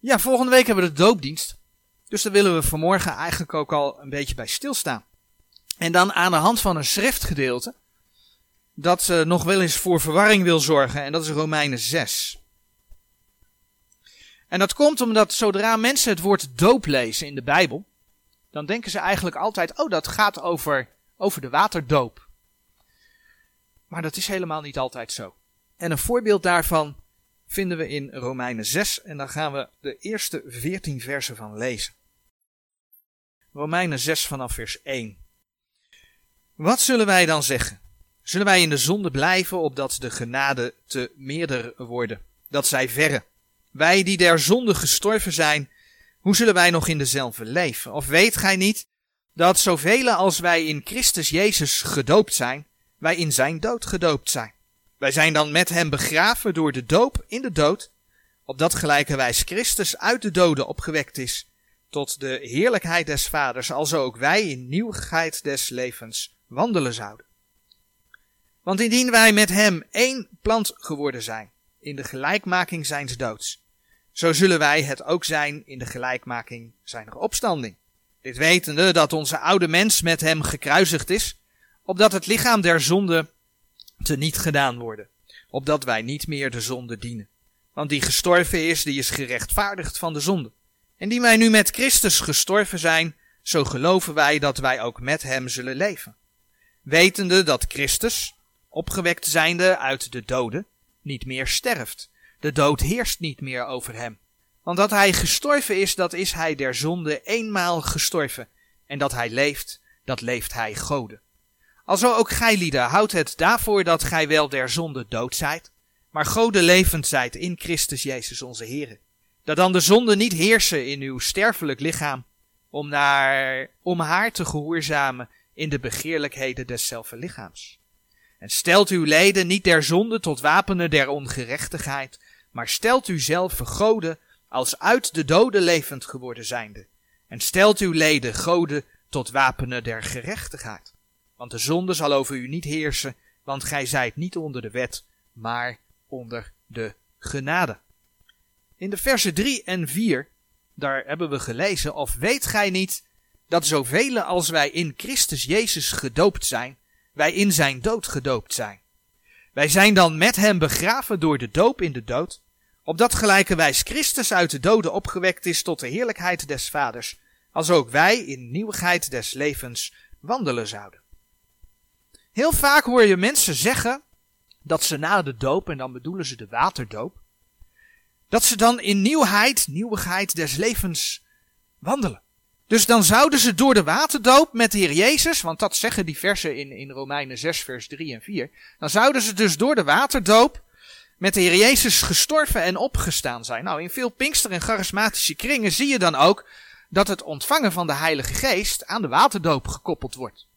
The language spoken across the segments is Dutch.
Ja, volgende week hebben we de doopdienst. Dus daar willen we vanmorgen eigenlijk ook al een beetje bij stilstaan. En dan aan de hand van een schriftgedeelte dat uh, nog wel eens voor verwarring wil zorgen. En dat is Romeinen 6. En dat komt omdat zodra mensen het woord doop lezen in de Bijbel, dan denken ze eigenlijk altijd, oh dat gaat over, over de waterdoop. Maar dat is helemaal niet altijd zo. En een voorbeeld daarvan vinden we in Romeinen 6 en daar gaan we de eerste 14 versen van lezen. Romeinen 6 vanaf vers 1. Wat zullen wij dan zeggen? Zullen wij in de zonde blijven, opdat de genade te meerder worden, dat zij verre? Wij die der zonde gestorven zijn, hoe zullen wij nog in dezelfde leven? Of weet gij niet dat zoveel als wij in Christus Jezus gedoopt zijn, wij in zijn dood gedoopt zijn? Wij zijn dan met hem begraven door de doop in de dood, opdat gelijke wijs Christus uit de doden opgewekt is, tot de heerlijkheid des Vaders, alzo ook wij in nieuwigheid des levens wandelen zouden. Want indien wij met hem één plant geworden zijn, in de gelijkmaking zijns doods, zo zullen wij het ook zijn in de gelijkmaking zijner opstanding. Dit wetende dat onze oude mens met hem gekruisigd is, opdat het lichaam der zonde te niet gedaan worden, opdat wij niet meer de zonde dienen. Want die gestorven is, die is gerechtvaardigd van de zonde. En die wij nu met Christus gestorven zijn, zo geloven wij dat wij ook met hem zullen leven. Wetende dat Christus, opgewekt zijnde uit de doden, niet meer sterft. De dood heerst niet meer over hem. Want dat hij gestorven is, dat is hij der zonde eenmaal gestorven. En dat hij leeft, dat leeft hij Gode. Alzo ook gij lieden, houdt het daarvoor dat gij wel der zonde dood zijt, maar Gode levend zijt in Christus Jezus onze Heer. Dat dan de zonde niet heersen in uw sterfelijk lichaam, om, naar, om haar te gehoorzamen in de begeerlijkheden deszelfde lichaams. En stelt uw leden niet der zonde tot wapenen der ongerechtigheid, maar stelt u zelf vergoden als uit de doden levend geworden zijnde. En stelt uw leden goden tot wapenen der gerechtigheid. Want de zonde zal over u niet heersen, want gij zijt niet onder de wet, maar onder de genade. In de versen 3 en 4, daar hebben we gelezen, of weet gij niet dat zoveel als wij in Christus Jezus gedoopt zijn, wij in zijn dood gedoopt zijn. Wij zijn dan met hem begraven door de doop in de dood, opdat gelijke wijs Christus uit de doden opgewekt is tot de heerlijkheid des Vaders, als ook wij in nieuwigheid des levens wandelen zouden. Heel vaak hoor je mensen zeggen dat ze na de doop, en dan bedoelen ze de waterdoop, dat ze dan in nieuwheid, nieuwigheid des levens wandelen. Dus dan zouden ze door de waterdoop met de Heer Jezus, want dat zeggen die versen in, in Romeinen 6 vers 3 en 4, dan zouden ze dus door de waterdoop met de Heer Jezus gestorven en opgestaan zijn. Nou, in veel Pinkster- en charismatische kringen zie je dan ook dat het ontvangen van de Heilige Geest aan de waterdoop gekoppeld wordt.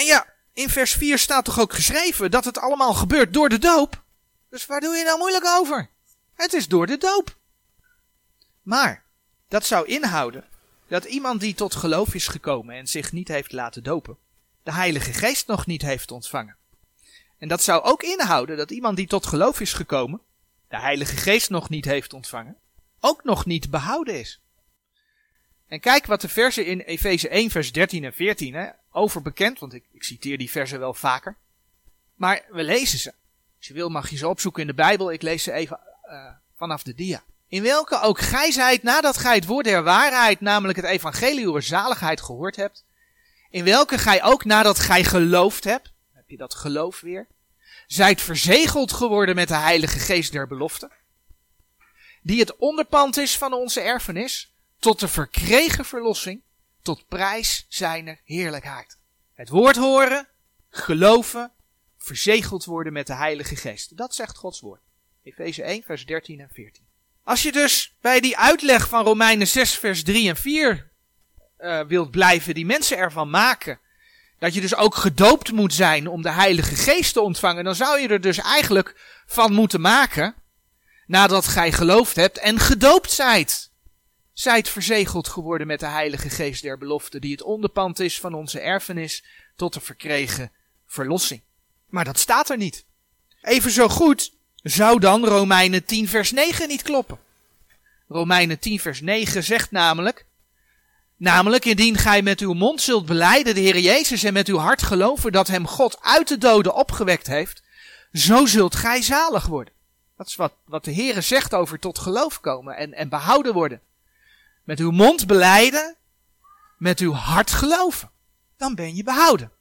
En ja, in vers 4 staat toch ook geschreven dat het allemaal gebeurt door de doop? Dus waar doe je nou moeilijk over? Het is door de doop. Maar, dat zou inhouden dat iemand die tot geloof is gekomen en zich niet heeft laten dopen, de Heilige Geest nog niet heeft ontvangen. En dat zou ook inhouden dat iemand die tot geloof is gekomen, de Heilige Geest nog niet heeft ontvangen, ook nog niet behouden is. En kijk wat de versen in Efeze 1, vers 13 en 14 hè, over bekend, want ik, ik citeer die versen wel vaker. Maar we lezen ze. Als je wil mag je ze opzoeken in de Bijbel. Ik lees ze even uh, vanaf de dia. In welke ook gij zijt nadat gij het woord der waarheid, namelijk het evangelie over zaligheid gehoord hebt. In welke gij ook nadat gij geloofd hebt, heb je dat geloof weer, zijt verzegeld geworden met de heilige geest der belofte. Die het onderpand is van onze erfenis, tot de verkregen verlossing, tot prijs zijner heerlijkheid. Het woord horen, geloven, verzegeld worden met de Heilige Geest. Dat zegt Gods woord. Efeze 1, vers 13 en 14. Als je dus bij die uitleg van Romeinen 6, vers 3 en 4 uh, wilt blijven, die mensen ervan maken, dat je dus ook gedoopt moet zijn om de Heilige Geest te ontvangen, dan zou je er dus eigenlijk van moeten maken, nadat gij geloofd hebt en gedoopt zijt. Zijt verzegeld geworden met de Heilige Geest der belofte, die het onderpand is van onze erfenis tot de verkregen verlossing. Maar dat staat er niet. Even zo goed zou dan Romeinen 10 vers 9 niet kloppen. Romeinen 10 vers 9 zegt namelijk, namelijk indien gij met uw mond zult beleiden de Heer Jezus en met uw hart geloven dat hem God uit de doden opgewekt heeft, zo zult gij zalig worden. Dat is wat, wat de Heer zegt over tot geloof komen en, en behouden worden. Met uw mond beleiden, met uw hart geloven. Dan ben je behouden.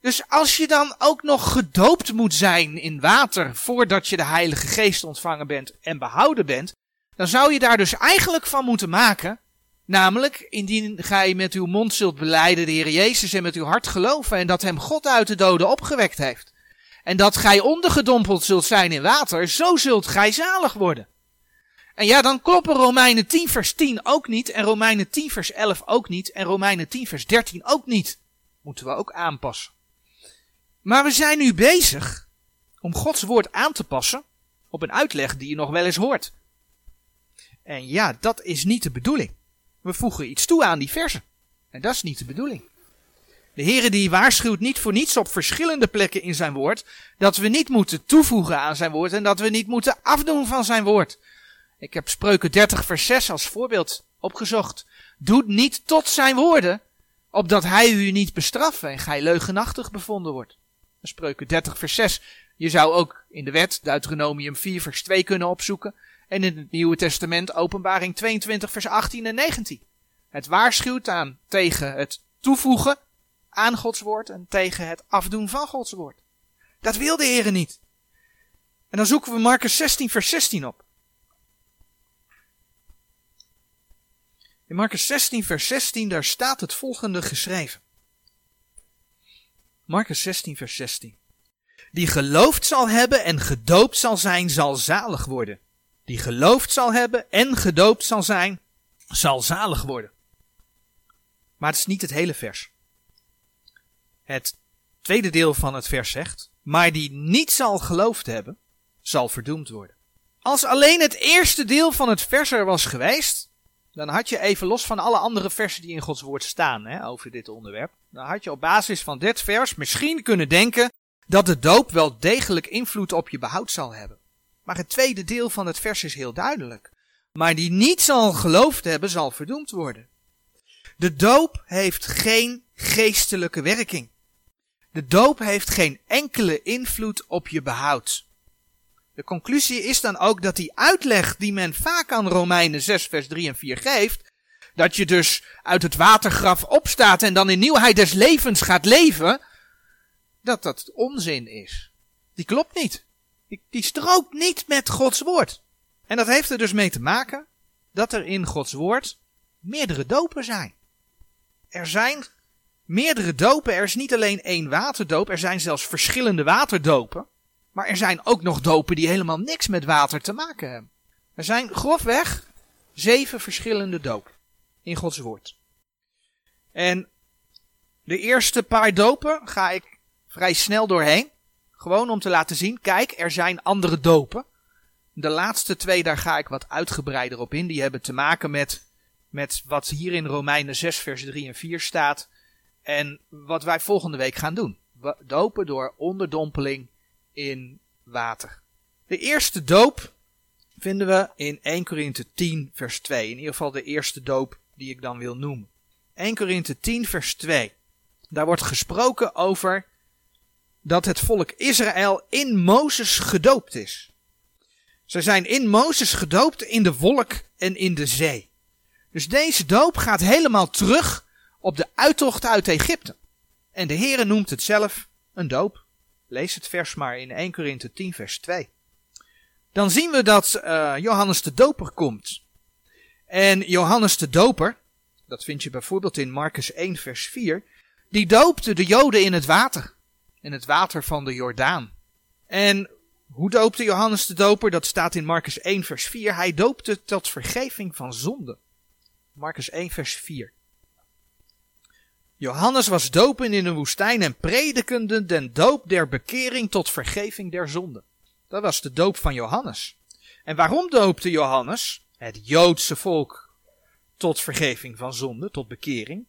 Dus als je dan ook nog gedoopt moet zijn in water voordat je de Heilige Geest ontvangen bent en behouden bent, dan zou je daar dus eigenlijk van moeten maken, namelijk indien gij met uw mond zult beleiden de Heer Jezus en met uw hart geloven en dat hem God uit de doden opgewekt heeft, en dat gij ondergedompeld zult zijn in water, zo zult gij zalig worden. En ja, dan kloppen Romeinen 10 vers 10 ook niet, en Romeinen 10 vers 11 ook niet, en Romeinen 10 vers 13 ook niet. Moeten we ook aanpassen. Maar we zijn nu bezig om Gods woord aan te passen op een uitleg die je nog wel eens hoort. En ja, dat is niet de bedoeling. We voegen iets toe aan die versen. En dat is niet de bedoeling. De Heere die waarschuwt niet voor niets op verschillende plekken in zijn woord dat we niet moeten toevoegen aan zijn woord en dat we niet moeten afdoen van zijn woord. Ik heb Spreuken 30 vers 6 als voorbeeld opgezocht. Doet niet tot zijn woorden, opdat hij u niet bestraffen en gij leugenachtig bevonden wordt. Spreuken 30 vers 6. Je zou ook in de wet Deuteronomium 4 vers 2 kunnen opzoeken. En in het Nieuwe Testament openbaring 22 vers 18 en 19. Het waarschuwt aan tegen het toevoegen aan Gods woord en tegen het afdoen van Gods woord. Dat wil de Heer niet. En dan zoeken we Marcus 16 vers 16 op. In Marcus 16 vers 16 daar staat het volgende geschreven. Marcus 16, vers 16. Die geloofd zal hebben en gedoopt zal zijn, zal zalig worden. Die geloofd zal hebben en gedoopt zal zijn, zal zalig worden. Maar het is niet het hele vers. Het tweede deel van het vers zegt, maar die niet zal geloofd hebben, zal verdoemd worden. Als alleen het eerste deel van het vers er was geweest, dan had je even los van alle andere versen die in Gods woord staan hè, over dit onderwerp, dan had je op basis van dit vers misschien kunnen denken dat de doop wel degelijk invloed op je behoud zal hebben. Maar het tweede deel van het vers is heel duidelijk. Maar die niet zal geloofd hebben, zal verdoemd worden. De doop heeft geen geestelijke werking. De doop heeft geen enkele invloed op je behoud. De conclusie is dan ook dat die uitleg die men vaak aan Romeinen 6 vers 3 en 4 geeft, dat je dus uit het watergraf opstaat en dan in nieuwheid des levens gaat leven, dat dat onzin is. Die klopt niet. Die, die strookt niet met Gods woord. En dat heeft er dus mee te maken dat er in Gods woord meerdere dopen zijn. Er zijn meerdere dopen. Er is niet alleen één waterdoop, er zijn zelfs verschillende waterdopen. Maar er zijn ook nog dopen die helemaal niks met water te maken hebben. Er zijn grofweg zeven verschillende dopen in Gods woord. En de eerste paar dopen ga ik vrij snel doorheen. Gewoon om te laten zien, kijk, er zijn andere dopen. De laatste twee, daar ga ik wat uitgebreider op in. Die hebben te maken met, met wat hier in Romeinen 6 vers 3 en 4 staat. En wat wij volgende week gaan doen. Dopen door onderdompeling in water. De eerste doop vinden we in 1 Korinthe 10 vers 2. In ieder geval de eerste doop die ik dan wil noemen. 1 Korinthe 10 vers 2. Daar wordt gesproken over dat het volk Israël in Mozes gedoopt is. Ze zijn in Mozes gedoopt in de wolk en in de zee. Dus deze doop gaat helemaal terug op de uittocht uit Egypte. En de Heere noemt het zelf een doop. Lees het vers maar in 1 Korinthe 10 vers 2. Dan zien we dat uh, Johannes de Doper komt. En Johannes de Doper, dat vind je bijvoorbeeld in Marcus 1 vers 4, die doopte de Joden in het water. In het water van de Jordaan. En hoe doopte Johannes de Doper? Dat staat in Marcus 1 vers 4. Hij doopte tot vergeving van zonde. Marcus 1 vers 4. Johannes was dopen in de woestijn en predikende den doop der bekering tot vergeving der zonde. Dat was de doop van Johannes. En waarom doopte Johannes het Joodse volk tot vergeving van zonde, tot bekering?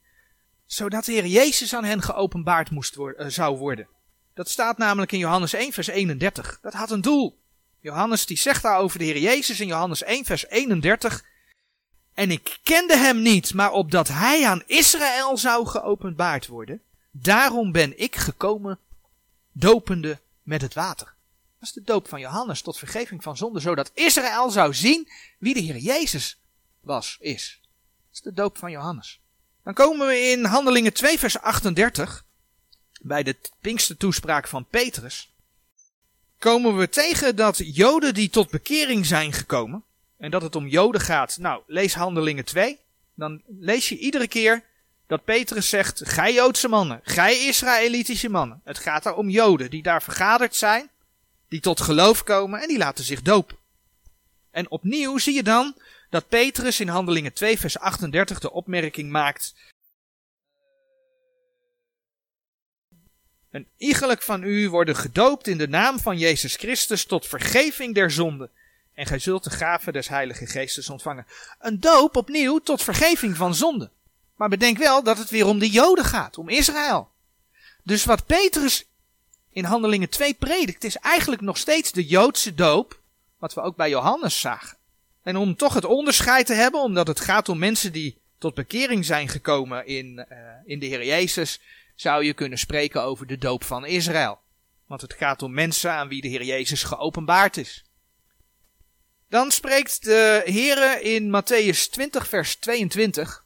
Zodat de Heer Jezus aan hen geopenbaard moest worden, uh, zou worden. Dat staat namelijk in Johannes 1 vers 31. Dat had een doel. Johannes die zegt daar over de Heer Jezus in Johannes 1 vers 31. En ik kende hem niet, maar opdat hij aan Israël zou geopenbaard worden, daarom ben ik gekomen, dopende met het water. Dat is de doop van Johannes tot vergeving van zonde, zodat Israël zou zien wie de Heer Jezus was, is. Dat is de doop van Johannes. Dan komen we in Handelingen 2 vers 38, bij de Pinkste toespraak van Petrus, komen we tegen dat Joden die tot bekering zijn gekomen, en dat het om Joden gaat. Nou, lees Handelingen 2. Dan lees je iedere keer dat Petrus zegt: Gij Joodse mannen, gij Israëlitische mannen. Het gaat daar om Joden die daar vergaderd zijn, die tot geloof komen en die laten zich dopen. En opnieuw zie je dan dat Petrus in Handelingen 2, vers 38 de opmerking maakt. Een iegelijk van u worden gedoopt in de naam van Jezus Christus tot vergeving der zonden en gij zult de gave des Heilige Geestes ontvangen. Een doop opnieuw tot vergeving van zonde. Maar bedenk wel dat het weer om de Joden gaat, om Israël. Dus wat Petrus in Handelingen 2 predikt, is eigenlijk nog steeds de Joodse doop, wat we ook bij Johannes zagen. En om toch het onderscheid te hebben, omdat het gaat om mensen die tot bekering zijn gekomen in, uh, in de Heer Jezus, zou je kunnen spreken over de doop van Israël. Want het gaat om mensen aan wie de Heer Jezus geopenbaard is. Dan spreekt de Heere in Matthäus 20, vers 22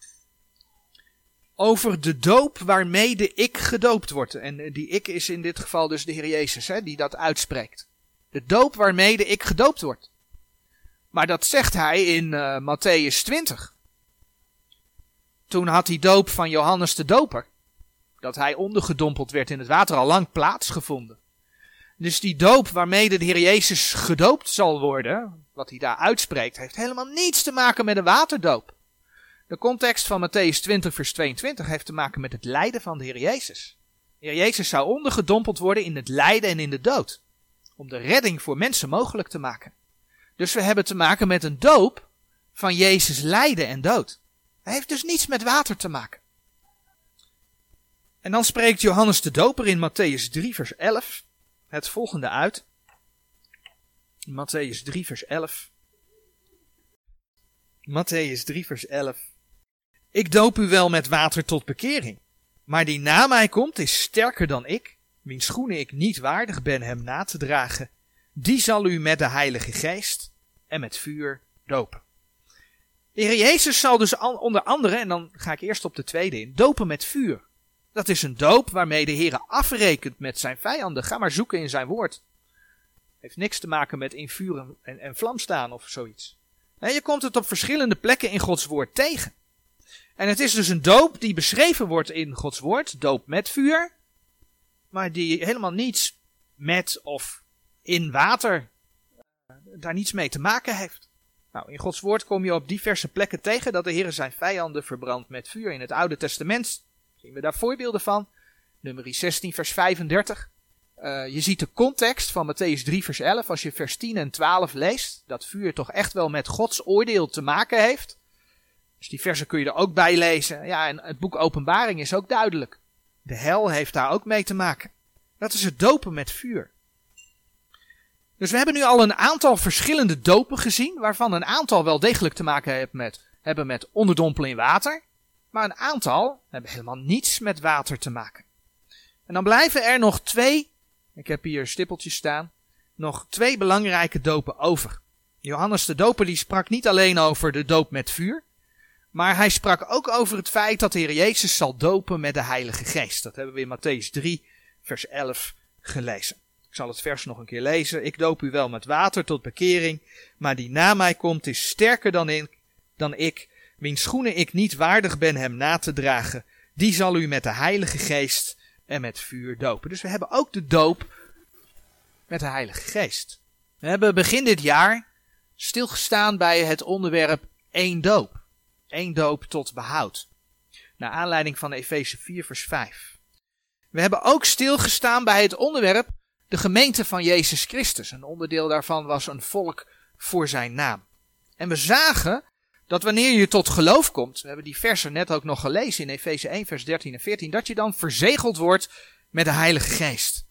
over de doop waarmee de ik gedoopt wordt. En die ik is in dit geval dus de Heer Jezus, hè, die dat uitspreekt. De doop waarmee de ik gedoopt wordt. Maar dat zegt hij in uh, Matthäus 20. Toen had die doop van Johannes de Doper, dat hij ondergedompeld werd in het water, al lang plaatsgevonden. Dus die doop waarmee de Heer Jezus gedoopt zal worden, wat hij daar uitspreekt, heeft helemaal niets te maken met een waterdoop. De context van Matthäus 20, vers 22 heeft te maken met het lijden van de Heer Jezus. De Heer Jezus zou ondergedompeld worden in het lijden en in de dood. Om de redding voor mensen mogelijk te maken. Dus we hebben te maken met een doop van Jezus lijden en dood. Hij heeft dus niets met water te maken. En dan spreekt Johannes de Doper in Matthäus 3, vers 11 het volgende uit. Matthäus 3, vers 11. Matthäus 3, vers 11. Ik doop u wel met water tot bekering, maar die na mij komt is sterker dan ik, wiens schoenen ik niet waardig ben hem na te dragen. Die zal u met de Heilige Geest en met vuur dopen. De Heer Jezus zal dus onder andere, en dan ga ik eerst op de tweede in, dopen met vuur. Dat is een doop waarmee de Heer afrekent met zijn vijanden. Ga maar zoeken in zijn woord. Heeft niks te maken met in vuur en, en vlam staan of zoiets. Nee, je komt het op verschillende plekken in Gods woord tegen. En het is dus een doop die beschreven wordt in Gods woord, doop met vuur, maar die helemaal niets met of in water uh, daar niets mee te maken heeft. Nou, in Gods woord kom je op diverse plekken tegen dat de Heer zijn vijanden verbrandt met vuur. In het Oude Testament zien we daar voorbeelden van. Nummer 16, vers 35. Uh, je ziet de context van Matthäus 3, vers 11. Als je vers 10 en 12 leest, dat vuur toch echt wel met Gods oordeel te maken heeft. Dus die versen kun je er ook bij lezen. Ja, en het boek Openbaring is ook duidelijk. De hel heeft daar ook mee te maken. Dat is het dopen met vuur. Dus we hebben nu al een aantal verschillende dopen gezien, waarvan een aantal wel degelijk te maken hebben met, hebben met onderdompelen in water. Maar een aantal hebben helemaal niets met water te maken. En dan blijven er nog twee, ik heb hier stippeltjes staan, nog twee belangrijke dopen over. Johannes de Doper die sprak niet alleen over de doop met vuur, maar hij sprak ook over het feit dat de Heer Jezus zal dopen met de Heilige Geest. Dat hebben we in Matthäus 3, vers 11 gelezen. Ik zal het vers nog een keer lezen. Ik doop u wel met water tot bekering, maar die na mij komt is sterker dan, ik, dan ik, wiens schoenen ik niet waardig ben hem na te dragen, die zal u met de Heilige Geest en met vuur dopen. Dus we hebben ook de doop met de Heilige Geest. We hebben begin dit jaar stilgestaan bij het onderwerp één doop. Eén doop tot behoud. Naar aanleiding van Efeze 4 vers 5. We hebben ook stilgestaan bij het onderwerp de gemeente van Jezus Christus. Een onderdeel daarvan was een volk voor zijn naam. En we zagen dat wanneer je tot geloof komt, we hebben die versen net ook nog gelezen in Efeze 1, vers 13 en 14, dat je dan verzegeld wordt met de Heilige Geest.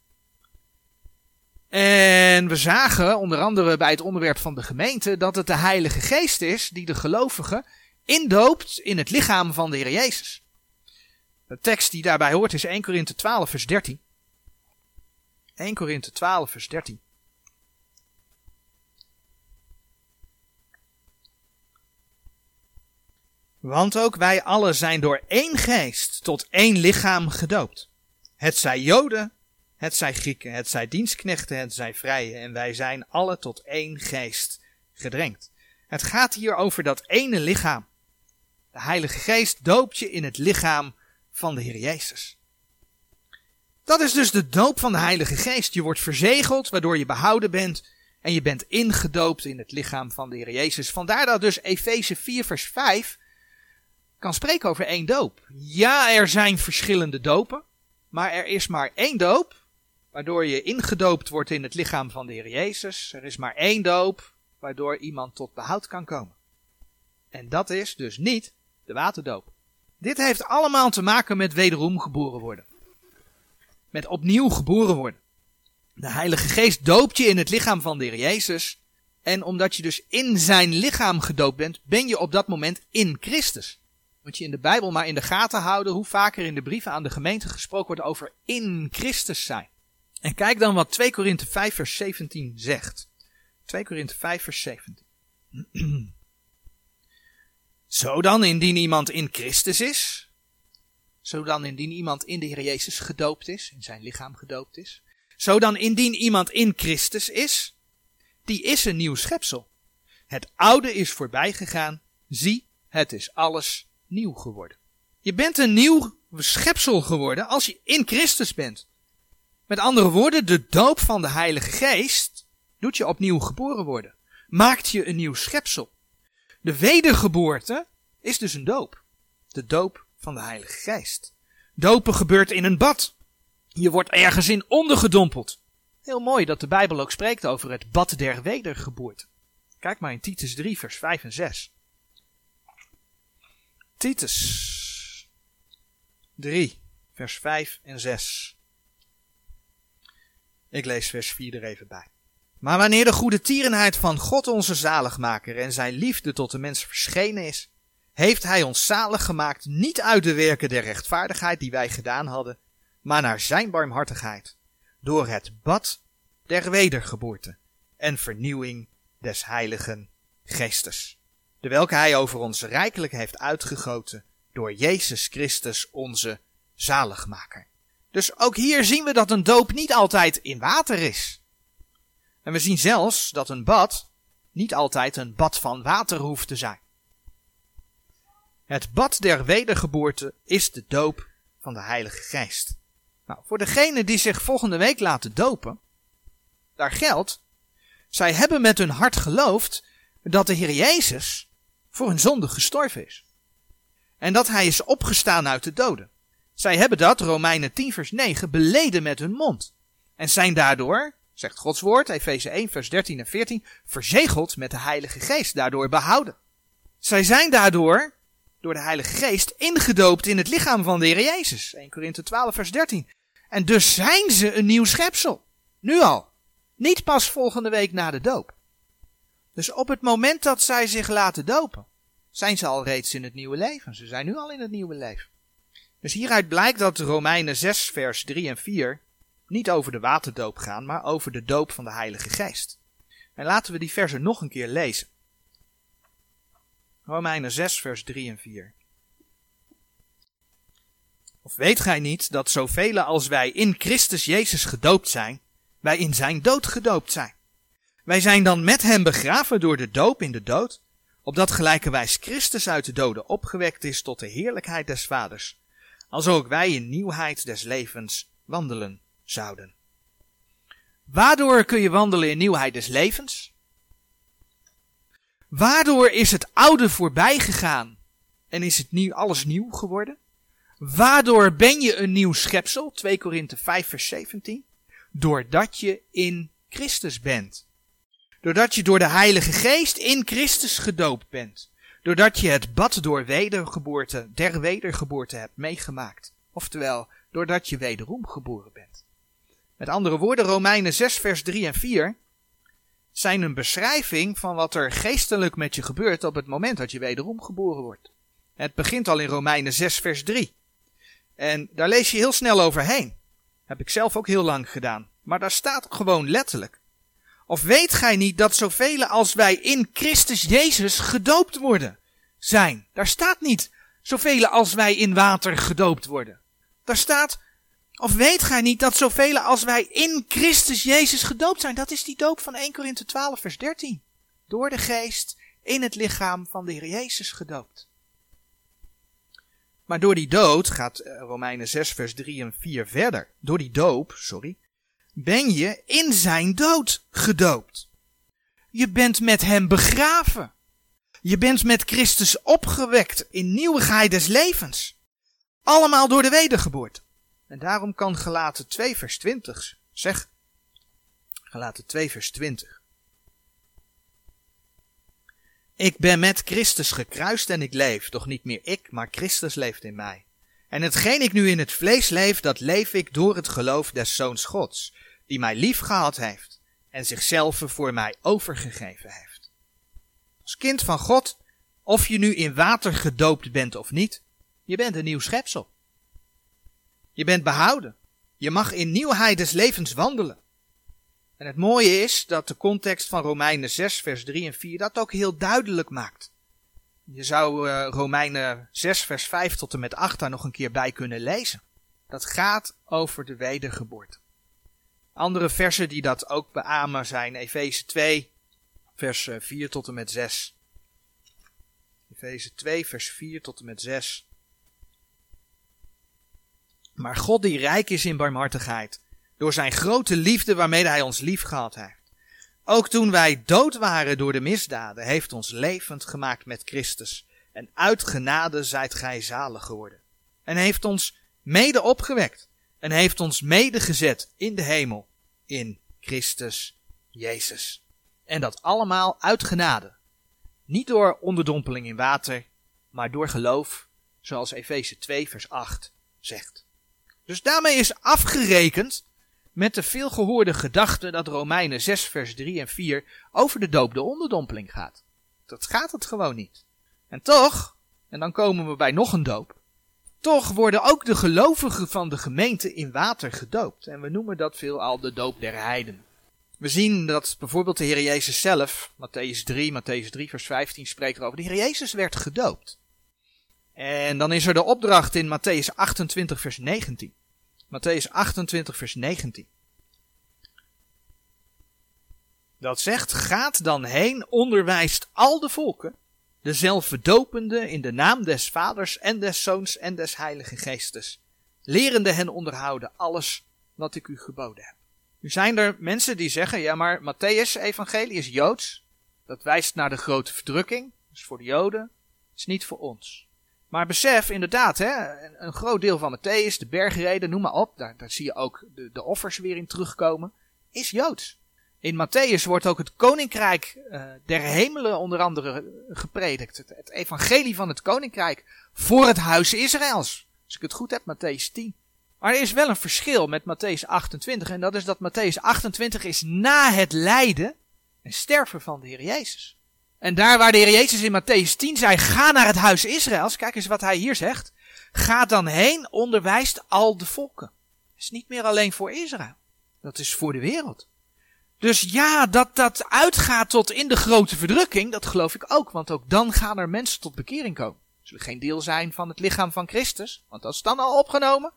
En we zagen, onder andere bij het onderwerp van de gemeente, dat het de Heilige Geest is die de gelovigen indoopt in het lichaam van de Heer Jezus. De tekst die daarbij hoort is 1 Korinthe 12 vers 13. 1 Korinthe 12 vers 13. Want ook wij allen zijn door één geest tot één lichaam gedoopt. Het zij Joden, het zij Grieken, het zij dienstknechten, het zij vrije, en wij zijn alle tot één geest gedrenkt. Het gaat hier over dat ene lichaam. De Heilige Geest doopt je in het lichaam van de Heer Jezus. Dat is dus de doop van de Heilige Geest. Je wordt verzegeld, waardoor je behouden bent en je bent ingedoopt in het lichaam van de Heer Jezus. Vandaar dat dus Efeze 4 vers 5 kan spreken over één doop. Ja, er zijn verschillende dopen, maar er is maar één doop, waardoor je ingedoopt wordt in het lichaam van de Heer Jezus. Er is maar één doop, waardoor iemand tot behoud kan komen. En dat is dus niet de waterdoop. Dit heeft allemaal te maken met wederom geboren worden. Met opnieuw geboren worden. De Heilige Geest doopt je in het lichaam van de Heer Jezus. En omdat je dus in zijn lichaam gedoopt bent, ben je op dat moment in Christus. Moet je in de Bijbel maar in de gaten houden hoe vaker in de brieven aan de gemeente gesproken wordt over in Christus zijn. En kijk dan wat 2 Korinthe 5 vers 17 zegt. 2 Korinthe 5 vers 17. Zo dan, indien iemand in Christus is, zo dan indien iemand in de Heer Jezus gedoopt is, in zijn lichaam gedoopt is, zo dan indien iemand in Christus is, die is een nieuw schepsel. Het oude is voorbij gegaan, zie, het is alles nieuw geworden. Je bent een nieuw schepsel geworden als je in Christus bent. Met andere woorden, de doop van de Heilige Geest doet je opnieuw geboren worden. Maakt je een nieuw schepsel. De wedergeboorte is dus een doop. De doop van de Heilige Geest. Dopen gebeurt in een bad. Je wordt ergens in ondergedompeld. Heel mooi dat de Bijbel ook spreekt over het bad der wedergeboorte. Kijk maar in Titus 3, vers 5 en 6. Titus 3, vers 5 en 6. Ik lees vers 4 er even bij. Maar wanneer de goede tierenheid van God onze zaligmaker en zijn liefde tot de mens verschenen is, heeft hij ons zalig gemaakt niet uit de werken der rechtvaardigheid die wij gedaan hadden, maar naar zijn barmhartigheid, door het bad der wedergeboorte en vernieuwing des heiligen geestes de welke hij over ons rijkelijk heeft uitgegoten door Jezus Christus onze zaligmaker. Dus ook hier zien we dat een doop niet altijd in water is. En we zien zelfs dat een bad niet altijd een bad van water hoeft te zijn. Het bad der wedergeboorte is de doop van de Heilige Geest. Nou, voor degenen die zich volgende week laten dopen, daar geldt, zij hebben met hun hart geloofd dat de Heer Jezus voor hun zonde gestorven is. En dat hij is opgestaan uit de doden. Zij hebben dat, Romeinen 10 vers 9, beleden met hun mond. En zijn daardoor, zegt Gods woord, Efeze 1 vers 13 en 14, verzegeld met de Heilige Geest, daardoor behouden. Zij zijn daardoor, door de Heilige Geest, ingedoopt in het lichaam van de Heer Jezus. 1 Korinthe 12 vers 13. En dus zijn ze een nieuw schepsel. Nu al. Niet pas volgende week na de doop. Dus op het moment dat zij zich laten dopen, zijn ze al reeds in het nieuwe leven. Ze zijn nu al in het nieuwe leven. Dus hieruit blijkt dat Romeinen 6 vers 3 en 4 niet over de waterdoop gaan, maar over de doop van de Heilige Geest. En laten we die versen nog een keer lezen. Romeinen 6 vers 3 en 4. Of weet gij niet dat zoveel als wij in Christus Jezus gedoopt zijn, wij in zijn dood gedoopt zijn? Wij zijn dan met hem begraven door de doop in de dood, opdat gelijkerwijs Christus uit de doden opgewekt is tot de heerlijkheid des Vaders, als ook wij in nieuwheid des levens wandelen zouden. Waardoor kun je wandelen in nieuwheid des levens? Waardoor is het oude voorbij gegaan en is het nieuw, alles nieuw geworden? Waardoor ben je een nieuw schepsel? 2 Korinthe 5 vers 17. Doordat je in Christus bent. Doordat je door de Heilige Geest in Christus gedoopt bent. Doordat je het bad door wedergeboorte, der wedergeboorte hebt meegemaakt. Oftewel, doordat je wederom geboren bent. Met andere woorden, Romeinen 6 vers 3 en 4 zijn een beschrijving van wat er geestelijk met je gebeurt op het moment dat je wederom geboren wordt. Het begint al in Romeinen 6, vers 3. En daar lees je heel snel overheen. Heb ik zelf ook heel lang gedaan. Maar daar staat gewoon letterlijk. Of weet gij niet dat zoveel als wij in Christus Jezus gedoopt worden zijn? Daar staat niet zoveel als wij in water gedoopt worden. Daar staat, of weet gij niet dat zoveel als wij in Christus Jezus gedoopt zijn? Dat is die doop van 1 Korinthe 12 vers 13. Door de geest in het lichaam van de Heer Jezus gedoopt. Maar door die dood, gaat eh, Romeinen 6 vers 3 en 4 verder, door die doop, sorry, ben je in zijn dood gedoopt. Je bent met hem begraven. Je bent met Christus opgewekt in nieuwigheid des levens. Allemaal door de wedergeboorte. En daarom kan gelaten 2 vers 20 zeg. Gelaten 2 vers 20. Ik ben met Christus gekruist en ik leef, doch niet meer ik, maar Christus leeft in mij. En hetgeen ik nu in het vlees leef, dat leef ik door het geloof des Zoons Gods, die mij lief gehad heeft en zichzelf voor mij overgegeven heeft. Als kind van God, of je nu in water gedoopt bent of niet, je bent een nieuw schepsel. Je bent behouden. Je mag in nieuwheid des levens wandelen. En het mooie is dat de context van Romeinen 6, vers 3 en 4 dat ook heel duidelijk maakt. Je zou uh, Romeinen 6, vers 5 tot en met 8 daar nog een keer bij kunnen lezen. Dat gaat over de wedergeboorte. Andere versen die dat ook beamen zijn Efeze 2, vers 4 tot en met 6. Efeze 2, vers 4 tot en met 6. Maar God die rijk is in barmhartigheid, door zijn grote liefde waarmee hij ons lief gehad heeft. Ook toen wij dood waren door de misdaden, heeft ons levend gemaakt met Christus. En uit genade zijt gij zalig geworden. En heeft ons mede opgewekt. En heeft ons mede gezet in de hemel. In Christus Jezus. En dat allemaal uit genade. Niet door onderdompeling in water, maar door geloof, zoals Efeze 2 vers 8 zegt. Dus daarmee is afgerekend met de veelgehoorde gedachte dat Romeinen 6 vers 3 en 4 over de doop de onderdompeling gaat. Dat gaat het gewoon niet. En toch, en dan komen we bij nog een doop, toch worden ook de gelovigen van de gemeente in water gedoopt. En we noemen dat veelal de doop der heiden. We zien dat bijvoorbeeld de Heer Jezus zelf, Matthäus 3, Matthäus 3 vers 15 spreekt erover, de Heer Jezus werd gedoopt. En dan is er de opdracht in Matthäus 28 vers 19. Matthäus 28 vers 19. Dat zegt, gaat dan heen, onderwijst al de volken, dezelfde dopende in de naam des vaders en des zoons en des heilige geestes, lerende hen onderhouden alles wat ik u geboden heb. Nu zijn er mensen die zeggen, ja maar Matthäus evangelie is Joods, dat wijst naar de grote verdrukking, is voor de Joden, is niet voor ons. Maar besef inderdaad, hè, een, groot deel van Matthäus, de bergreden, noem maar op, daar, daar zie je ook de, de offers weer in terugkomen, is Joods. In Matthäus wordt ook het koninkrijk uh, der hemelen onder andere gepredikt. Het, het, evangelie van het koninkrijk voor het huis Israëls. Als ik het goed heb, Matthäus 10. Maar er is wel een verschil met Matthäus 28 en dat is dat Matthäus 28 is na het lijden en sterven van de Heer Jezus. En daar waar de Heer Jezus in Matthäus 10 zei, ga naar het huis Israëls, kijk eens wat hij hier zegt. Ga dan heen, onderwijst al de volken. Dat is niet meer alleen voor Israël. Dat is voor de wereld. Dus ja, dat dat uitgaat tot in de grote verdrukking, dat geloof ik ook. Want ook dan gaan er mensen tot bekering komen. Zullen geen deel zijn van het lichaam van Christus, want dat is dan al opgenomen.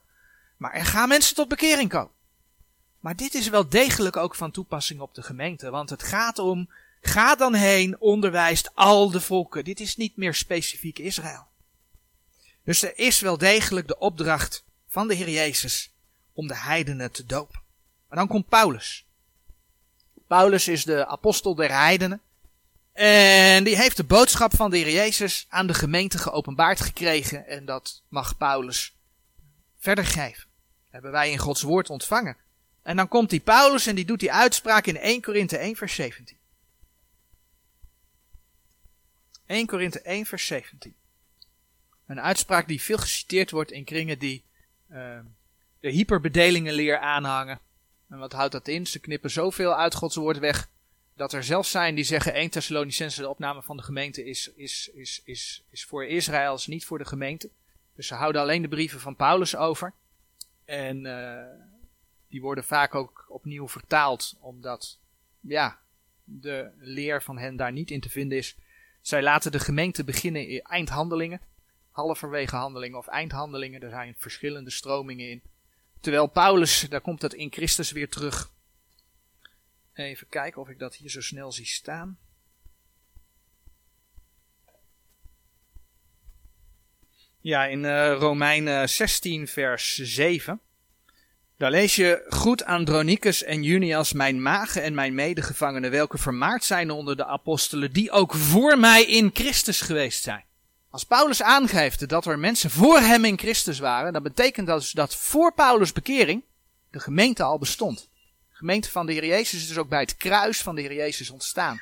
Maar er gaan mensen tot bekering komen. Maar dit is wel degelijk ook van toepassing op de gemeente, want het gaat om Ga dan heen, onderwijst al de volken. Dit is niet meer specifiek Israël. Dus er is wel degelijk de opdracht van de Heer Jezus om de heidenen te dopen. Maar dan komt Paulus. Paulus is de apostel der heidenen. En die heeft de boodschap van de Heer Jezus aan de gemeente geopenbaard gekregen. En dat mag Paulus verder geven. Hebben wij in Gods woord ontvangen. En dan komt die Paulus en die doet die uitspraak in 1 Korinthe 1 vers 17. 1 Korinthe 1 vers 17. Een uitspraak die veel geciteerd wordt in kringen die uh, de hyperbedelingenleer aanhangen. En wat houdt dat in? Ze knippen zoveel uit Gods woord weg dat er zelfs zijn die zeggen 1 Thessalonicense, de opname van de gemeente, is, is, is, is, is voor Israël, is niet voor de gemeente. Dus ze houden alleen de brieven van Paulus over. En uh, die worden vaak ook opnieuw vertaald, omdat ja, de leer van hen daar niet in te vinden is. Zij laten de gemeente beginnen in eindhandelingen, halverwege handelingen of eindhandelingen. Er zijn verschillende stromingen in. Terwijl Paulus, daar komt het in Christus weer terug. Even kijken of ik dat hier zo snel zie staan. Ja, in uh, Romeinen 16, vers 7. Daar lees je: Goed Andronicus en Junias, mijn magen en mijn medegevangenen, welke vermaard zijn onder de apostelen, die ook voor mij in Christus geweest zijn. Als Paulus aangeeft dat er mensen voor hem in Christus waren, dan betekent dat dus dat voor Paulus' bekering de gemeente al bestond. De gemeente van de Heer Jezus is dus ook bij het kruis van de Heer Jezus ontstaan.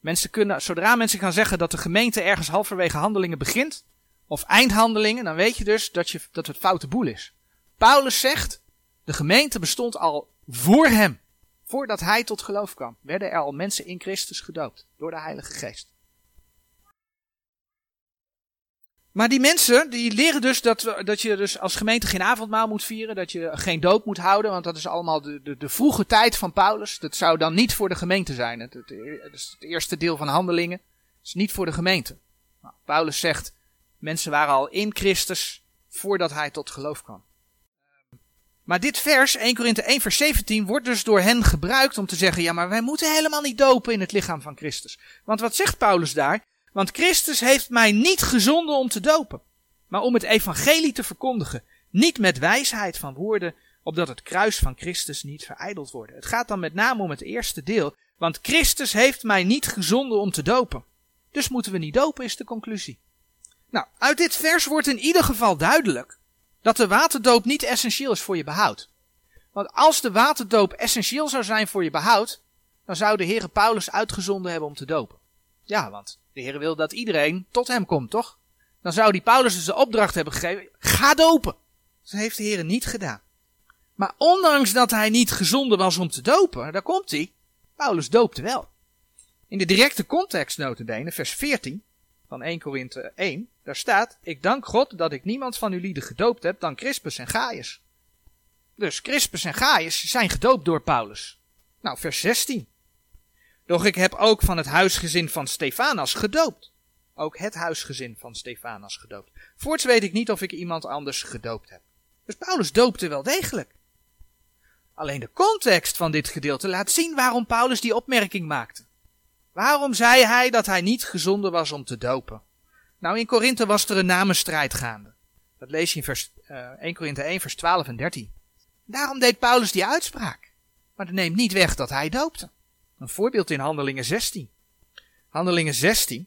Mensen kunnen, zodra mensen gaan zeggen dat de gemeente ergens halverwege handelingen begint, of eindhandelingen, dan weet je dus dat, je, dat het foute boel is. Paulus zegt, de gemeente bestond al voor hem. Voordat hij tot geloof kwam, werden er al mensen in Christus gedoopt door de Heilige Geest. Maar die mensen, die leren dus dat, dat je dus als gemeente geen avondmaal moet vieren, dat je geen doop moet houden, want dat is allemaal de, de, de vroege tijd van Paulus. Dat zou dan niet voor de gemeente zijn. Het, is het eerste deel van handelingen. Is niet voor de gemeente. Nou, Paulus zegt, mensen waren al in Christus voordat hij tot geloof kwam. Maar dit vers, 1 Korinthe 1 vers 17, wordt dus door hen gebruikt om te zeggen, ja maar wij moeten helemaal niet dopen in het lichaam van Christus. Want wat zegt Paulus daar? Want Christus heeft mij niet gezonden om te dopen, maar om het evangelie te verkondigen. Niet met wijsheid van woorden, opdat het kruis van Christus niet verijdeld wordt. Het gaat dan met name om het eerste deel, want Christus heeft mij niet gezonden om te dopen. Dus moeten we niet dopen, is de conclusie. Nou, uit dit vers wordt in ieder geval duidelijk dat de waterdoop niet essentieel is voor je behoud. Want als de waterdoop essentieel zou zijn voor je behoud, dan zou de Heere Paulus uitgezonden hebben om te dopen. Ja, want de Heer wil dat iedereen tot hem komt, toch? Dan zou die Paulus dus de opdracht hebben gegeven, ga dopen. Dat heeft de Heer niet gedaan. Maar ondanks dat hij niet gezonden was om te dopen, daar komt hij, Paulus doopte wel. In de directe context notabene, vers 14 van 1 Korinthe 1, daar staat, ik dank God dat ik niemand van uw lieden gedoopt heb dan Crispus en Gaius. Dus Crispus en Gaius zijn gedoopt door Paulus. Nou, vers 16. Doch ik heb ook van het huisgezin van Stefanas gedoopt. Ook het huisgezin van Stefanas gedoopt. Voorts weet ik niet of ik iemand anders gedoopt heb. Dus Paulus doopte wel degelijk. Alleen de context van dit gedeelte laat zien waarom Paulus die opmerking maakte. Waarom zei hij dat hij niet gezonden was om te dopen? Nou, in Korinthe was er een namenstrijd gaande. Dat lees je in vers, uh, eh, 1 Korinthe 1, vers 12 en 13. Daarom deed Paulus die uitspraak. Maar dat neemt niet weg dat hij doopte. Een voorbeeld in Handelingen 16. Handelingen 16.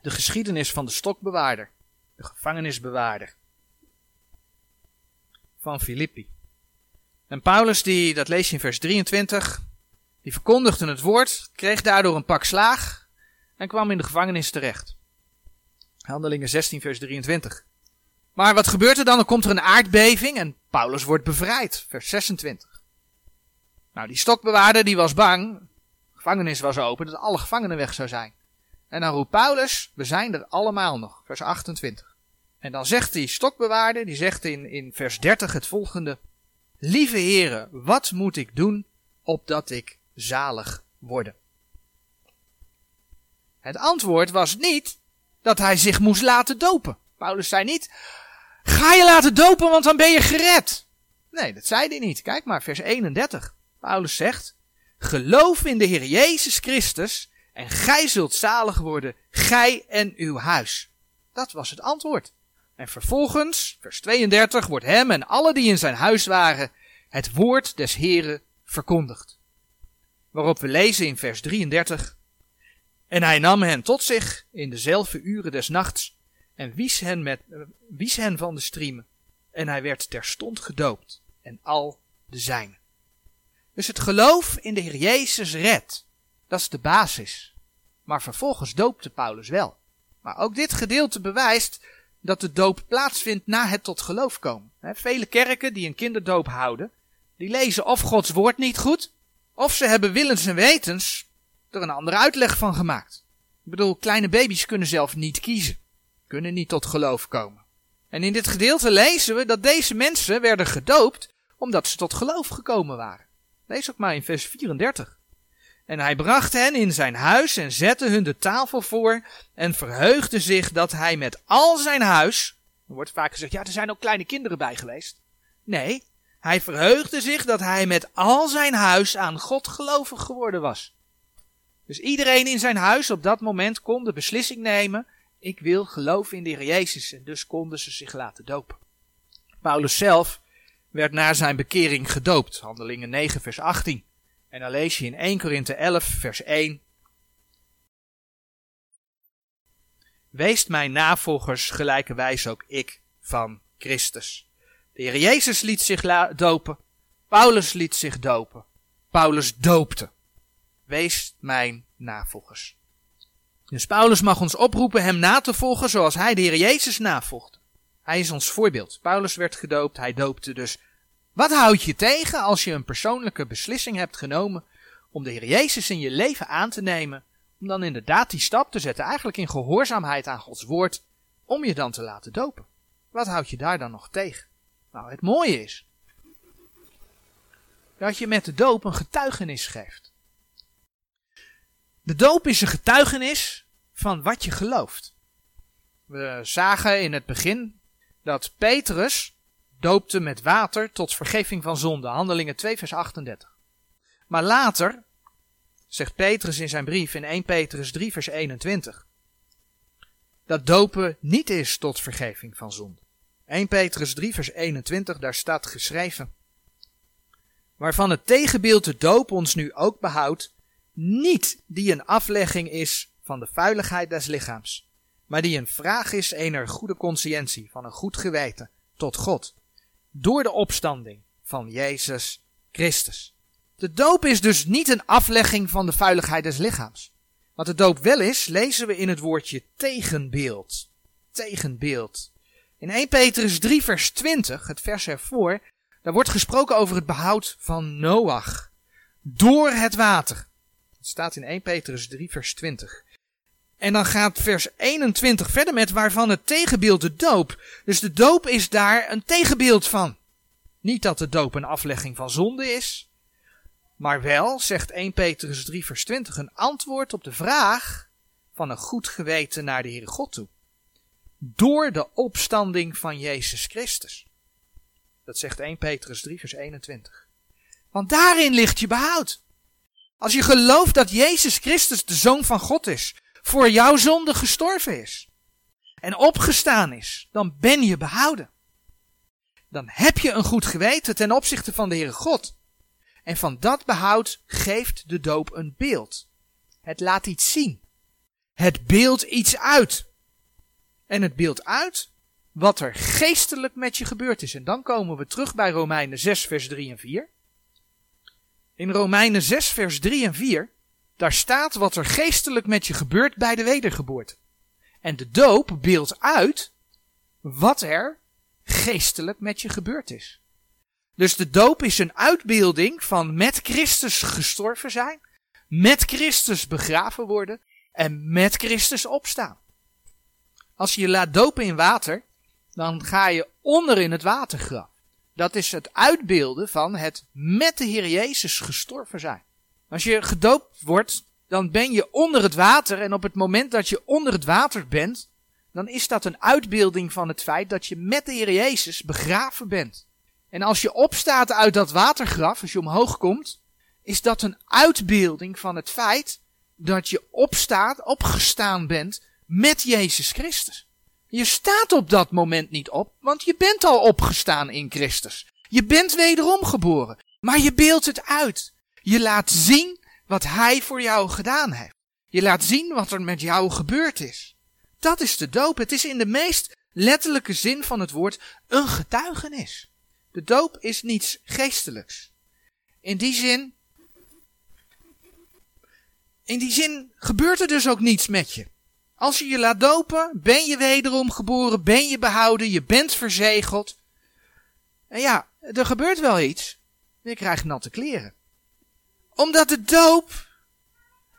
De geschiedenis van de stokbewaarder. De gevangenisbewaarder. Van Filippi. En Paulus, die, dat lees je in vers 23, die verkondigde het woord, kreeg daardoor een pak slaag en kwam in de gevangenis terecht. Handelingen 16, vers 23. Maar wat gebeurt er dan? Dan komt er een aardbeving en Paulus wordt bevrijd. Vers 26. Nou, die stokbewaarder die was bang. De gevangenis was open, dat alle gevangenen weg zou zijn. En dan roept Paulus, we zijn er allemaal nog. Vers 28. En dan zegt die stokbewaarder, die zegt in, in vers 30 het volgende. Lieve heren, wat moet ik doen opdat ik zalig worden? Het antwoord was niet dat hij zich moest laten dopen. Paulus zei niet, ga je laten dopen, want dan ben je gered. Nee, dat zei hij niet. Kijk maar, vers 31. Paulus zegt, geloof in de Heer Jezus Christus en gij zult zalig worden, gij en uw huis. Dat was het antwoord. En vervolgens, vers 32, wordt hem en alle die in zijn huis waren, het woord des Heren verkondigd. Waarop we lezen in vers 33, en hij nam hen tot zich in dezelfde uren des nachts en wies hen, met, wies hen van de striemen. En hij werd terstond gedoopt en al de zijnen. Dus het geloof in de Heer Jezus redt. Dat is de basis. Maar vervolgens doopte Paulus wel. Maar ook dit gedeelte bewijst dat de doop plaatsvindt na het tot geloof komen. vele kerken die een kinderdoop houden, die lezen of Gods woord niet goed, Of ze hebben willens en wetens er een andere uitleg van gemaakt. Ik bedoel, kleine baby's kunnen zelf niet kiezen, kunnen niet tot geloof komen. En in dit gedeelte lezen we dat deze mensen werden gedoopt omdat ze tot geloof gekomen waren. Lees ook maar in vers 34. En hij bracht hen in zijn huis en zette hun de tafel voor en verheugde zich dat hij met al zijn huis, er wordt vaak gezegd, ja, er zijn ook kleine kinderen bij geweest. Nee, hij verheugde zich dat hij met al zijn huis aan God gelovig geworden was. Dus iedereen in zijn huis op dat moment kon de beslissing nemen, ik wil geloven in de Heer Jezus en dus konden ze zich laten dopen. Paulus zelf werd na zijn bekering gedoopt, handelingen 9 vers 18. En dan lees je in 1 Korinthe 11 vers 1. Weest mijn navolgers gelijkerwijs ook ik van Christus. De Heer Jezus liet zich dopen. Paulus liet zich dopen. Paulus doopte. Wees mijn navolgers. Dus Paulus mag ons oproepen hem na te volgen zoals hij de Heer Jezus navolgde. Hij is ons voorbeeld. Paulus werd gedoopt, hij doopte dus. Wat houd je tegen als je een persoonlijke beslissing hebt genomen om de Heer Jezus in je leven aan te nemen, om dan inderdaad die stap te zetten, eigenlijk in gehoorzaamheid aan Gods woord, om je dan te laten dopen? Wat houd je daar dan nog tegen? Nou, het mooie is dat je met de doop een getuigenis geeft. De doop is een getuigenis van wat je gelooft. We zagen in het begin dat Petrus doopte met water tot vergeving van zonde. Handelingen 2 vers 38. Maar later zegt Petrus in zijn brief in 1 Petrus 3 vers 21 dat dopen niet is tot vergeving van zonde. 1 Petrus 3 vers 21 daar staat geschreven waarvan het tegenbeeld de doop ons nu ook behoudt, niet die een aflegging is van de vuiligheid des lichaams, maar die een vraag is ener goede conscientie, van een goed geweten, tot God, door de opstanding van Jezus Christus. De doop is dus niet een aflegging van de vuiligheid des lichaams. Wat de doop wel is, lezen we in het woordje tegenbeeld. Tegenbeeld. In 1 Petrus 3 vers 20, het vers ervoor, daar wordt gesproken over het behoud van Noach. Door het water. Het staat in 1 Petrus 3 vers 20. En dan gaat vers 21 verder met waarvan het tegenbeeld de doop. Dus de doop is daar een tegenbeeld van. Niet dat de doop een aflegging van zonde is, maar wel, zegt 1 Petrus 3 vers 20, een antwoord op de vraag van een goed geweten naar de Heere God toe. Door de opstanding van Jezus Christus. Dat zegt 1 Petrus 3 vers 21. Want daarin ligt je behoud. Als je gelooft dat Jezus Christus de Zoon van God is, voor jouw zonde gestorven is en opgestaan is, dan ben je behouden. Dan heb je een goed geweten ten opzichte van de Heere God. En van dat behoud geeft de doop een beeld. Het laat iets zien. Het beeld iets uit. En het beeld uit wat er geestelijk met je gebeurd is. En dan komen we terug bij Romeinen 6, vers 3 en 4. In Romeinen 6, vers 3 en 4 daar staat wat er geestelijk met je gebeurt bij de wedergeboorte. En de doop beeldt uit wat er geestelijk met je gebeurd is. Dus de doop is een uitbeelding van met Christus gestorven zijn, met Christus begraven worden en met Christus opstaan. Als je je laat dopen in water, dan ga je onder in het watergraf. Dat is het uitbeelden van het met de Heer Jezus gestorven zijn. Als je gedoopt wordt, dan ben je onder het water en op het moment dat je onder het water bent, dan is dat een uitbeelding van het feit dat je met de Heer Jezus begraven bent. En als je opstaat uit dat watergraf, als je omhoog komt, is dat een uitbeelding van het feit dat je opstaat, opgestaan bent met Jezus Christus. Je staat op dat moment niet op, want je bent al opgestaan in Christus. Je bent wederom geboren, maar je beeldt het uit. Je laat zien wat hij voor jou gedaan heeft. Je laat zien wat er met jou gebeurd is. Dat is de doop. Het is in de meest letterlijke zin van het woord een getuigenis. De doop is niets geestelijks. In die zin, in die zin gebeurt er dus ook niets met je. Als je je laat dopen, ben je wederom geboren, ben je behouden, je bent verzegeld. En ja, er gebeurt wel iets. Je krijgt natte kleren. Omdat de doop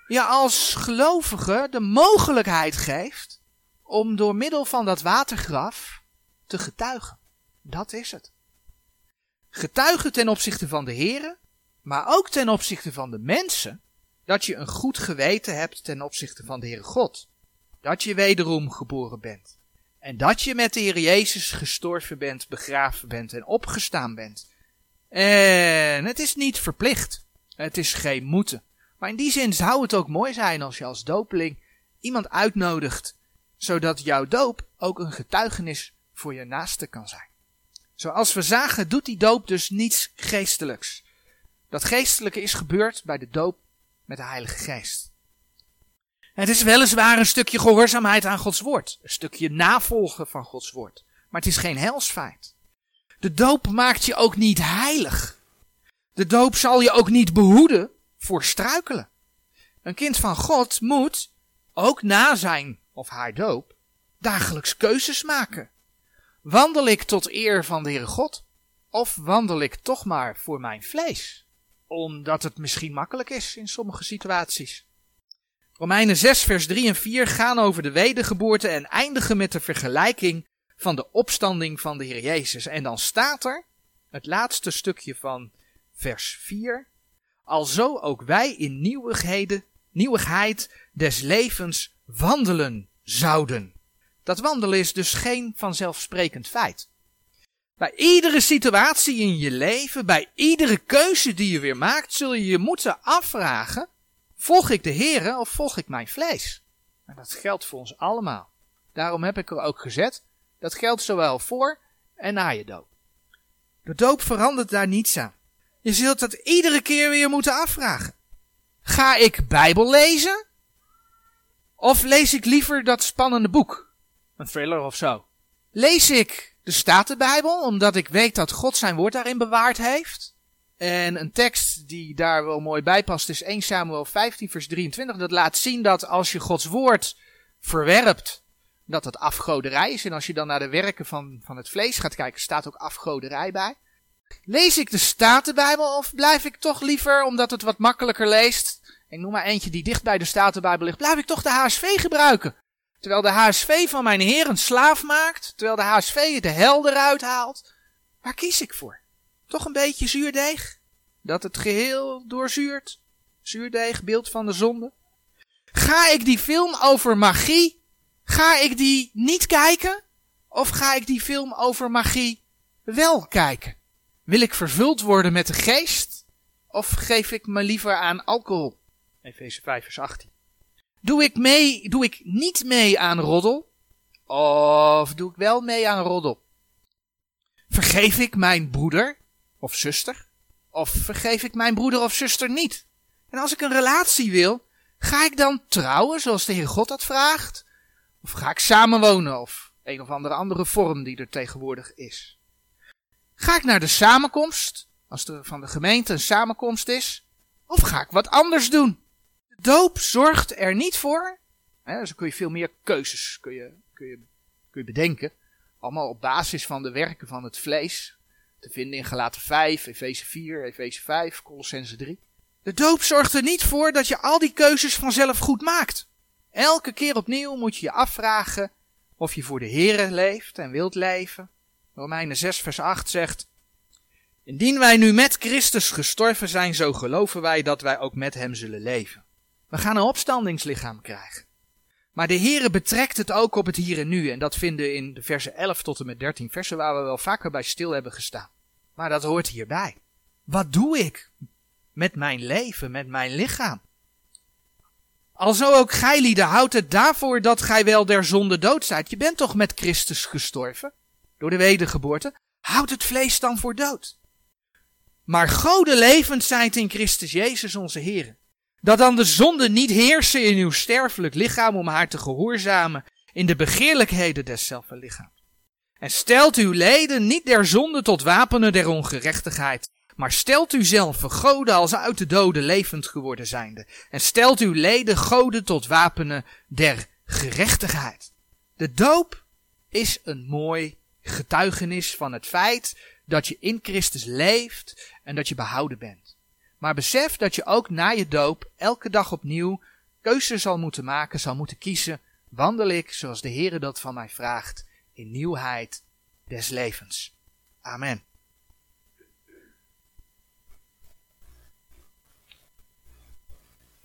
je als gelovige de mogelijkheid geeft om door middel van dat watergraf te getuigen. Dat is het. Getuigen ten opzichte van de Here, maar ook ten opzichte van de mensen, dat je een goed geweten hebt ten opzichte van de Heere God. Dat je wederom geboren bent. En dat je met de Heer Jezus gestorven bent, begraven bent en opgestaan bent. En het is niet verplicht. Het is geen moeten. Maar in die zin zou het ook mooi zijn als je als dopeling iemand uitnodigt, zodat jouw doop ook een getuigenis voor je naaste kan zijn. Zoals we zagen, doet die doop dus niets geestelijks. Dat geestelijke is gebeurd bij de doop met de Heilige Geest. Het is weliswaar een stukje gehoorzaamheid aan Gods woord, een stukje navolgen van Gods woord, maar het is geen helsfeit. De doop maakt je ook niet heilig. De doop zal je ook niet behoeden voor struikelen. Een kind van God moet, ook na zijn of haar doop, dagelijks keuzes maken. Wandel ik tot eer van de Heere God? Of wandel ik toch maar voor mijn vlees? Omdat het misschien makkelijk is in sommige situaties. Romeinen 6, vers 3 en 4 gaan over de wedergeboorte en eindigen met de vergelijking van de opstanding van de Heer Jezus. En dan staat er, het laatste stukje van vers 4, alzo ook wij in nieuwigheden, nieuwigheid des levens wandelen zouden. Dat wandelen is dus geen vanzelfsprekend feit. Bij iedere situatie in je leven, bij iedere keuze die je weer maakt, zul je je moeten afvragen, volg ik de Here of volg ik mijn vlees? En dat geldt voor ons allemaal. Daarom heb ik er ook gezet, dat geldt zowel voor en na je doop. De doop verandert daar niets aan. Je zult dat iedere keer weer moeten afvragen. Ga ik Bijbel lezen? Of lees ik liever dat spannende boek? Een thriller of zo. Lees ik de Statenbijbel, omdat ik weet dat God zijn woord daarin bewaard heeft? En een tekst die daar wel mooi bij past is 1 Samuel 15 vers 23. Dat laat zien dat als je Gods woord verwerpt, dat het afgoderij is. En als je dan naar de werken van, van het vlees gaat kijken, staat ook afgoderij bij. Lees ik de Statenbijbel of blijf ik toch liever, omdat het wat makkelijker leest, ik noem maar eentje die dicht bij de Statenbijbel ligt, blijf ik toch de HSV gebruiken? Terwijl de HSV van mijn heer een slaaf maakt, terwijl de HSV de hel eruit haalt. Waar kies ik voor? Toch een beetje zuurdeeg? Dat het geheel doorzuurt? Zuurdeeg, beeld van de zonde? Ga ik die film over magie, ga ik die niet kijken? Of ga ik die film over magie wel kijken? Wil ik vervuld worden met de geest? Of geef ik me liever aan alcohol? Efeze 5 vers 18. Doe ik mee, doe ik niet mee aan roddel? Of doe ik wel mee aan roddel? Vergeef ik mijn broeder of zuster? Of vergeef ik mijn broeder of zuster niet? En als ik een relatie wil, ga ik dan trouwen zoals de Heer God dat vraagt? Of ga ik samenwonen of een of andere andere vorm die er tegenwoordig is? Ga ik naar de samenkomst, als er van de gemeente een samenkomst is? Of ga ik wat anders doen? De doop zorgt er niet voor. Hè, dus kun je veel meer keuzes kun je, kun je, kun je bedenken. Allemaal op basis van de werken van het vlees. Te vinden in Galaten 5, Efeze 4, Efeze 5, Colossense 3. De doop zorgt er niet voor dat je al die keuzes vanzelf goed maakt. Elke keer opnieuw moet je je afvragen of je voor de Here leeft en wilt leven. Romeinen 6 vers 8 zegt, Indien wij nu met Christus gestorven zijn, zo geloven wij dat wij ook met hem zullen leven. We gaan een opstandingslichaam krijgen. Maar de Heere betrekt het ook op het hier en nu. En dat vinden in de versen 11 tot en met 13 versen waar we wel vaker bij stil hebben gestaan. Maar dat hoort hierbij. Wat doe ik met mijn leven, met mijn lichaam? Alzo ook gij lieden houdt het daarvoor dat gij wel der zonde dood zijt. Je bent toch met Christus gestorven? Door de wedergeboorte. Houd het vlees dan voor dood. Maar gode levend zijt in Christus Jezus onze Heer. Dat dan de zonde niet heersen in uw sterfelijk lichaam om haar te gehoorzamen in de begeerlijkheden deszelfde lichaam. En stelt uw leden niet der zonde tot wapenen der ongerechtigheid, maar stelt u zelf goden als uit de doden levend geworden zijnde. En stelt uw leden goden tot wapenen der gerechtigheid. De doop is een mooi getuigenis van het feit dat je in Christus leeft en dat je behouden bent. Maar besef dat je ook na je doop elke dag opnieuw keuze zal moeten maken, zal moeten kiezen. Wandel ik zoals de Heere dat van mij vraagt in nieuwheid des levens. Amen.